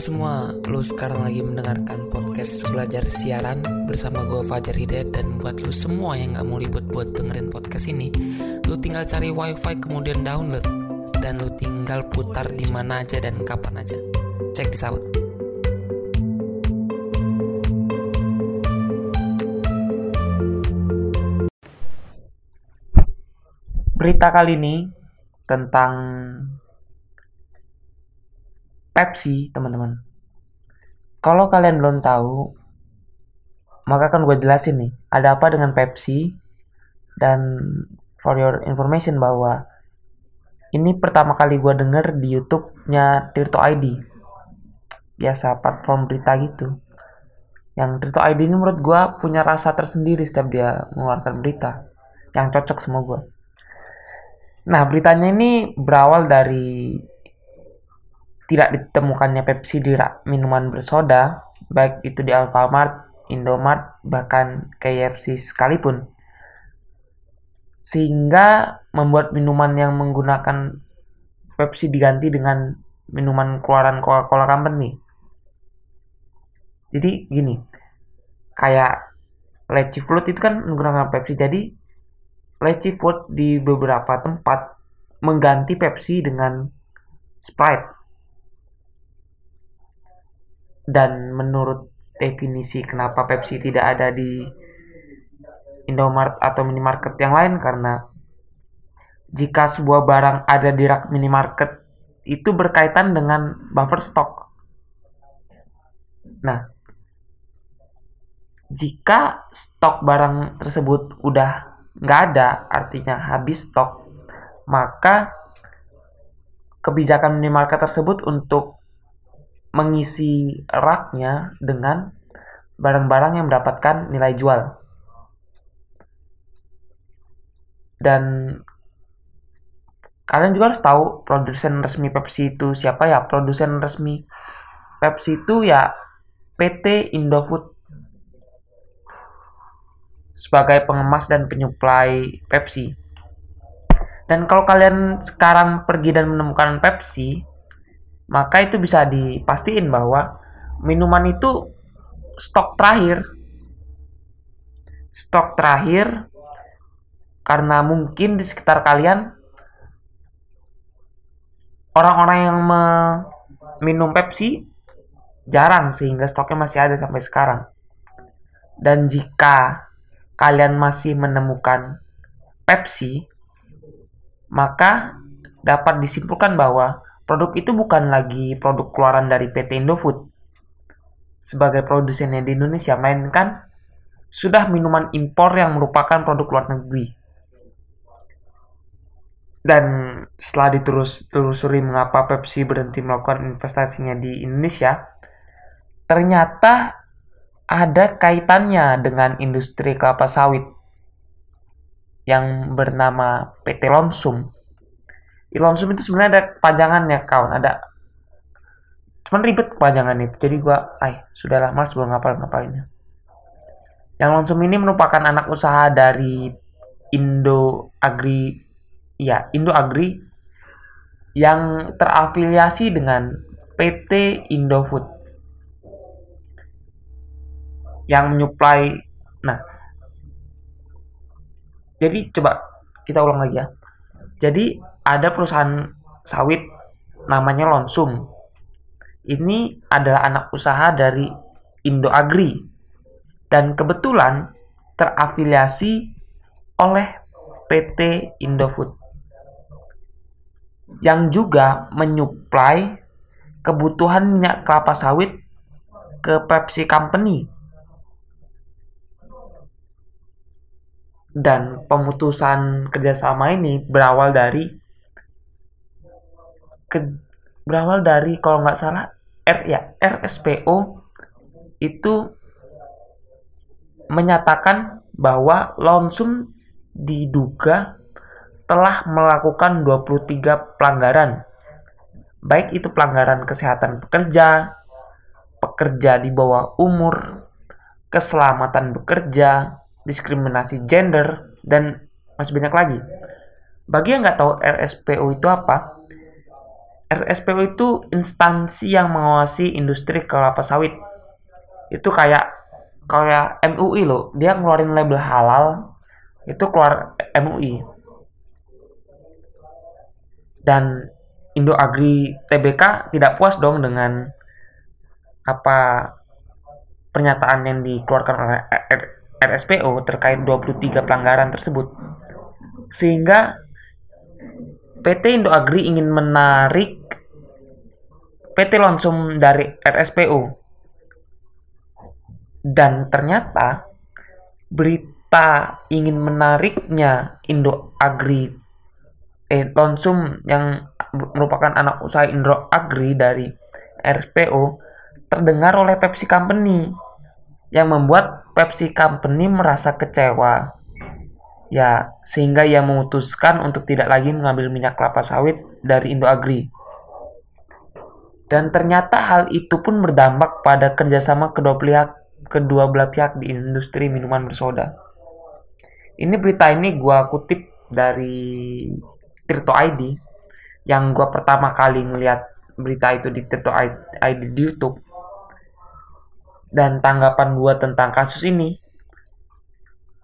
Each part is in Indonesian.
semua, lu sekarang lagi mendengarkan podcast Belajar Siaran bersama gue Fajar Hidayat dan buat lu semua yang gak mau ribet buat dengerin podcast ini, lu tinggal cari wifi kemudian download dan lu tinggal putar di mana aja dan kapan aja. Cek di saut. Berita kali ini tentang Pepsi, teman-teman. Kalau kalian belum tahu, maka akan gue jelasin nih, ada apa dengan Pepsi dan for your information bahwa ini pertama kali gue denger di YouTube-nya Tirto ID. Biasa platform berita gitu. Yang Tirto ID ini menurut gue punya rasa tersendiri setiap dia mengeluarkan berita yang cocok sama gue. Nah, beritanya ini berawal dari tidak ditemukannya Pepsi di rak minuman bersoda, baik itu di Alfamart, Indomart, bahkan KFC sekalipun. Sehingga membuat minuman yang menggunakan Pepsi diganti dengan minuman keluaran Coca-Cola Company. Jadi gini, kayak Leci Float itu kan menggunakan Pepsi. Jadi Leci Float di beberapa tempat mengganti Pepsi dengan Sprite dan menurut definisi kenapa Pepsi tidak ada di Indomart atau minimarket yang lain karena jika sebuah barang ada di rak minimarket itu berkaitan dengan buffer stock. Nah, jika stok barang tersebut udah nggak ada, artinya habis stok, maka kebijakan minimarket tersebut untuk mengisi raknya dengan barang-barang yang mendapatkan nilai jual. Dan kalian juga harus tahu produsen resmi Pepsi itu siapa ya? Produsen resmi Pepsi itu ya PT Indofood sebagai pengemas dan penyuplai Pepsi. Dan kalau kalian sekarang pergi dan menemukan Pepsi, maka itu bisa dipastiin bahwa minuman itu stok terakhir stok terakhir karena mungkin di sekitar kalian orang-orang yang minum Pepsi jarang sehingga stoknya masih ada sampai sekarang. Dan jika kalian masih menemukan Pepsi, maka dapat disimpulkan bahwa Produk itu bukan lagi produk keluaran dari PT Indofood sebagai produsennya di Indonesia, melainkan sudah minuman impor yang merupakan produk luar negeri. Dan setelah diterus telusuri mengapa Pepsi berhenti melakukan investasinya di Indonesia, ternyata ada kaitannya dengan industri kelapa sawit yang bernama PT Lonsum Ilonsum itu sebenarnya ada kepanjangannya kawan ada. Cuman ribet kepanjangan itu. Jadi gua ay sudahlah males gua ngapal ngapalinnya yang Lonsum ini merupakan anak usaha dari Indo Agri ya Indo Agri yang terafiliasi dengan PT Indofood. Yang menyuplai nah. Jadi coba kita ulang lagi ya. Jadi ada perusahaan sawit namanya Lonsum. Ini adalah anak usaha dari Indo Agri dan kebetulan terafiliasi oleh PT Indofood yang juga menyuplai kebutuhan minyak kelapa sawit ke Pepsi Company. Dan pemutusan kerjasama ini berawal dari ke, berawal dari kalau nggak salah R ya RSPO itu menyatakan bahwa Lonsum diduga telah melakukan 23 pelanggaran baik itu pelanggaran kesehatan pekerja, pekerja di bawah umur, keselamatan bekerja, diskriminasi gender, dan masih banyak lagi. Bagi yang nggak tahu RSPO itu apa, RSPO itu instansi yang mengawasi industri kelapa sawit. Itu kayak kayak MUI loh, dia ngeluarin label halal itu keluar MUI. Dan Indo Agri TBK tidak puas dong dengan apa pernyataan yang dikeluarkan oleh RSPO terkait 23 pelanggaran tersebut. Sehingga PT Indo Agri ingin menarik PT Lonsum dari RSPO. Dan ternyata berita ingin menariknya Indo Agri eh Lonsum yang merupakan anak usaha Indo Agri dari RSPO terdengar oleh Pepsi Company yang membuat Pepsi Company merasa kecewa. Ya, sehingga ia memutuskan untuk tidak lagi mengambil minyak kelapa sawit dari Indo Agri. Dan ternyata hal itu pun berdampak pada kerjasama kedua pihak, kedua belah pihak di industri minuman bersoda. Ini berita ini gue kutip dari Tirto ID yang gue pertama kali ngeliat berita itu di Tirto ID di YouTube. Dan tanggapan gue tentang kasus ini,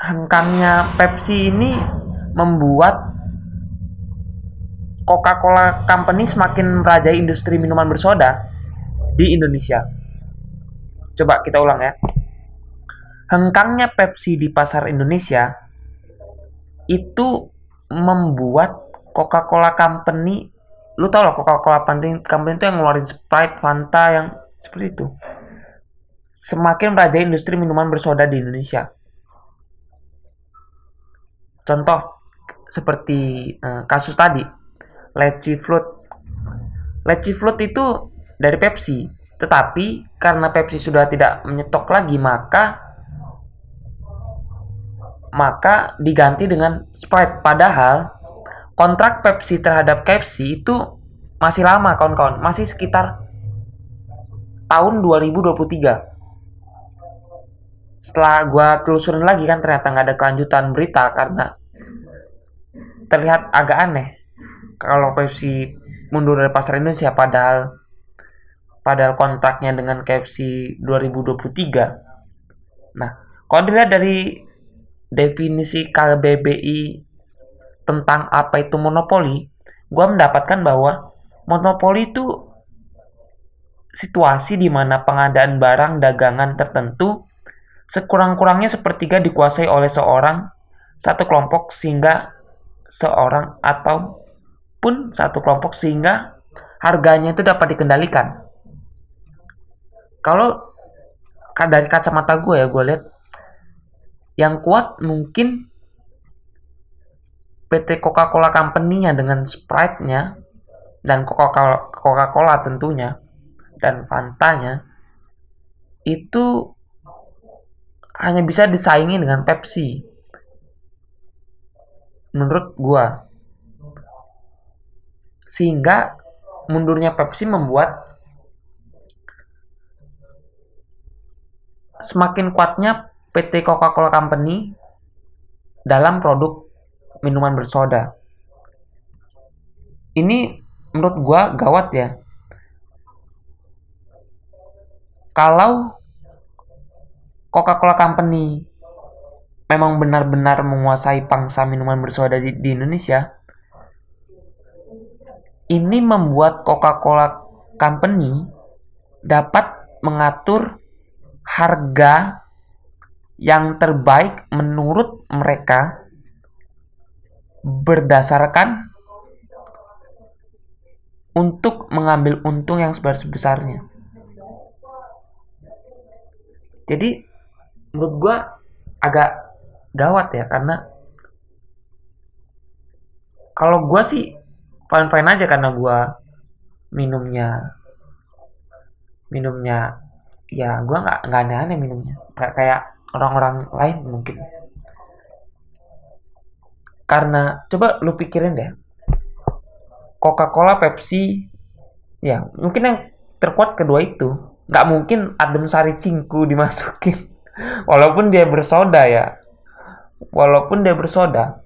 hengkangnya Pepsi ini membuat Coca-Cola Company semakin merajai industri minuman bersoda di Indonesia. Coba kita ulang ya. Hengkangnya Pepsi di pasar Indonesia itu membuat Coca-Cola Company lu tau lah Coca-Cola Company itu yang ngeluarin Sprite, Fanta yang seperti itu. Semakin merajai industri minuman bersoda di Indonesia. Contoh seperti uh, kasus tadi Leci Float. Leci Float itu dari Pepsi, tetapi karena Pepsi sudah tidak menyetok lagi, maka maka diganti dengan Sprite. Padahal kontrak Pepsi terhadap KFC itu masih lama kawan-kawan, masih sekitar tahun 2023. Setelah gue telusurin lagi kan ternyata nggak ada kelanjutan berita karena terlihat agak aneh kalau Pepsi mundur dari pasar Indonesia padahal padahal kontraknya dengan KFC 2023. Nah, kalau dilihat dari definisi KBBI tentang apa itu monopoli, gue mendapatkan bahwa monopoli itu situasi di mana pengadaan barang dagangan tertentu sekurang-kurangnya sepertiga dikuasai oleh seorang satu kelompok sehingga seorang atau pun satu kelompok sehingga harganya itu dapat dikendalikan. Kalau dari kacamata gue ya gue lihat yang kuat mungkin PT Coca-Cola Company-nya dengan Sprite-nya dan Coca-Cola Coca-Cola tentunya dan Fanta-nya itu hanya bisa disaingi dengan Pepsi. Menurut gua sehingga mundurnya Pepsi membuat semakin kuatnya PT Coca-Cola Company dalam produk minuman bersoda. Ini menurut gua gawat ya. Kalau Coca-Cola Company memang benar-benar menguasai pangsa minuman bersoda di, di Indonesia, ini membuat Coca-Cola Company dapat mengatur harga yang terbaik menurut mereka berdasarkan untuk mengambil untung yang sebesar-besarnya. Jadi menurut gue agak gawat ya karena kalau gue sih fine fine aja karena gue minumnya minumnya ya gue nggak nggak aneh-aneh minumnya. Kayak kayak orang-orang lain mungkin. Karena coba lu pikirin deh Coca-Cola Pepsi ya mungkin yang terkuat kedua itu. Nggak mungkin adem sari cingku dimasukin walaupun dia bersoda ya. Walaupun dia bersoda.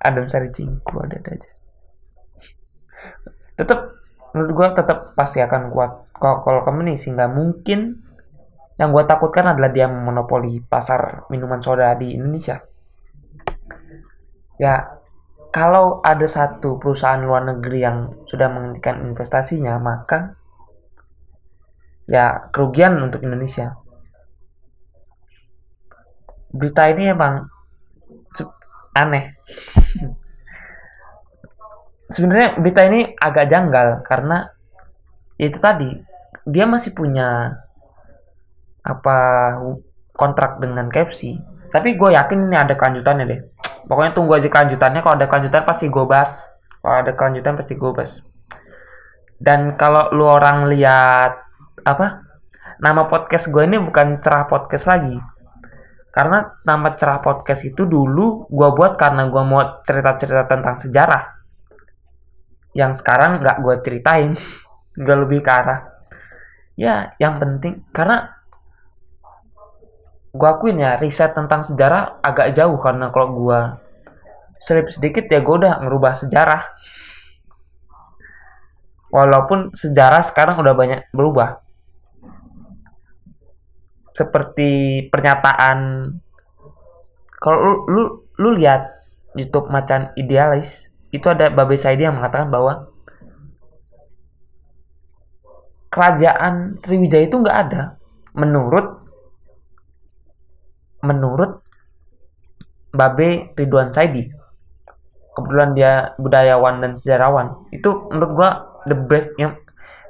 Adem sari cingku ada aja. Tetap menurut gue tetap pasti akan kuat. Kalau company sih nggak mungkin. Yang gue takutkan adalah dia monopoli pasar minuman soda di Indonesia. Ya kalau ada satu perusahaan luar negeri yang sudah menghentikan investasinya maka ya kerugian untuk Indonesia berita ini emang aneh. Sebenarnya berita ini agak janggal karena itu tadi dia masih punya apa kontrak dengan KFC tapi gue yakin ini ada kelanjutannya deh. Pokoknya tunggu aja kelanjutannya kalau ada kelanjutan pasti gue bahas. Kalau ada kelanjutan pasti gue bahas. Dan kalau lu orang lihat apa nama podcast gue ini bukan cerah podcast lagi karena nama cerah podcast itu dulu gue buat karena gue mau cerita-cerita tentang sejarah. Yang sekarang nggak gue ceritain nggak lebih ke arah. Ya yang penting karena gue akuin ya riset tentang sejarah agak jauh karena kalau gue selip sedikit ya gue udah ngerubah sejarah. Walaupun sejarah sekarang udah banyak berubah seperti pernyataan kalau lu, lu lu lihat YouTube macan idealis itu ada Babe Saidi yang mengatakan bahwa kerajaan Sriwijaya itu nggak ada. Menurut menurut Babe Ridwan Saidi kebetulan dia budayawan dan sejarawan. Itu menurut gua the best yang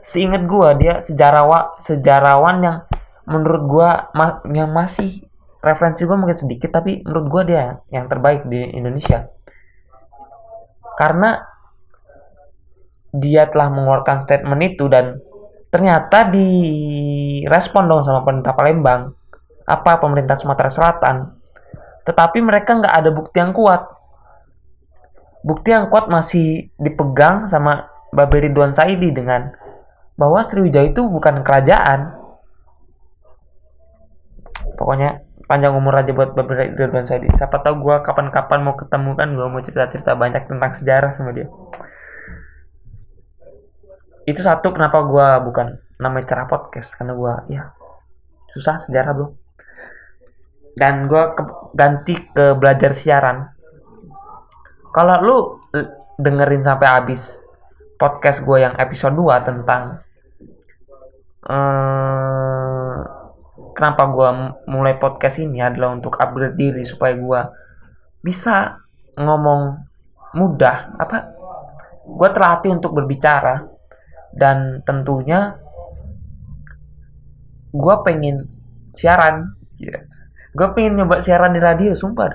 seingat gua dia sejarawan sejarawan yang menurut gua ma yang masih referensi gua mungkin sedikit tapi menurut gua dia yang terbaik di Indonesia. Karena dia telah mengeluarkan statement itu dan ternyata direspon dong sama pemerintah Palembang apa pemerintah Sumatera Selatan. Tetapi mereka nggak ada bukti yang kuat. Bukti yang kuat masih dipegang sama Babel Ridwan Saidi dengan bahwa Sriwijaya itu bukan kerajaan pokoknya panjang umur aja buat beberapa Ridwan Saidi siapa tahu gue kapan-kapan mau ketemu kan gue mau cerita-cerita banyak tentang sejarah sama dia. Itu satu kenapa gue bukan namanya cara podcast karena gue ya susah sejarah bro. Dan gue ke, ganti ke belajar siaran. Kalau lu dengerin sampai habis podcast gue yang episode 2 tentang hmm, kenapa gue mulai podcast ini adalah untuk upgrade diri supaya gue bisa ngomong mudah apa gue terlatih untuk berbicara dan tentunya gue pengen siaran yeah. gue pengen nyoba siaran di radio sumpah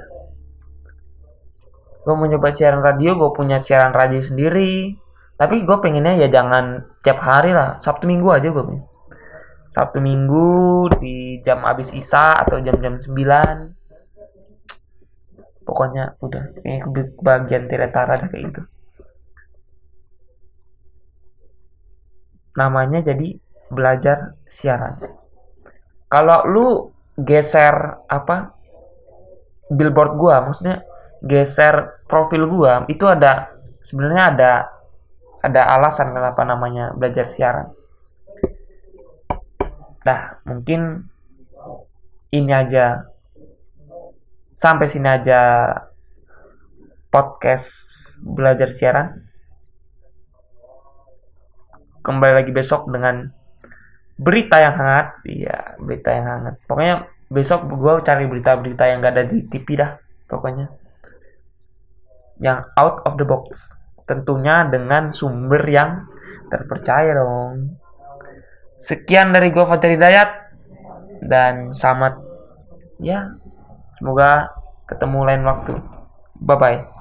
gue mau nyoba siaran radio gue punya siaran radio sendiri tapi gue pengennya ya jangan tiap hari lah sabtu minggu aja gue pengen Sabtu Minggu di jam habis Isa atau jam-jam 9 pokoknya udah ini bagian Tiretara kayak gitu. Namanya jadi belajar siaran. Kalau lu geser apa billboard gua maksudnya geser profil gua itu ada sebenarnya ada ada alasan kenapa namanya belajar siaran Nah, mungkin ini aja. Sampai sini aja podcast belajar siaran. Kembali lagi besok dengan berita yang hangat. Iya, berita yang hangat. Pokoknya besok gue cari berita-berita yang gak ada di TV dah. Pokoknya. Yang out of the box. Tentunya dengan sumber yang terpercaya dong. Sekian dari gue Fajar Hidayat dan selamat ya semoga ketemu lain waktu. Bye bye.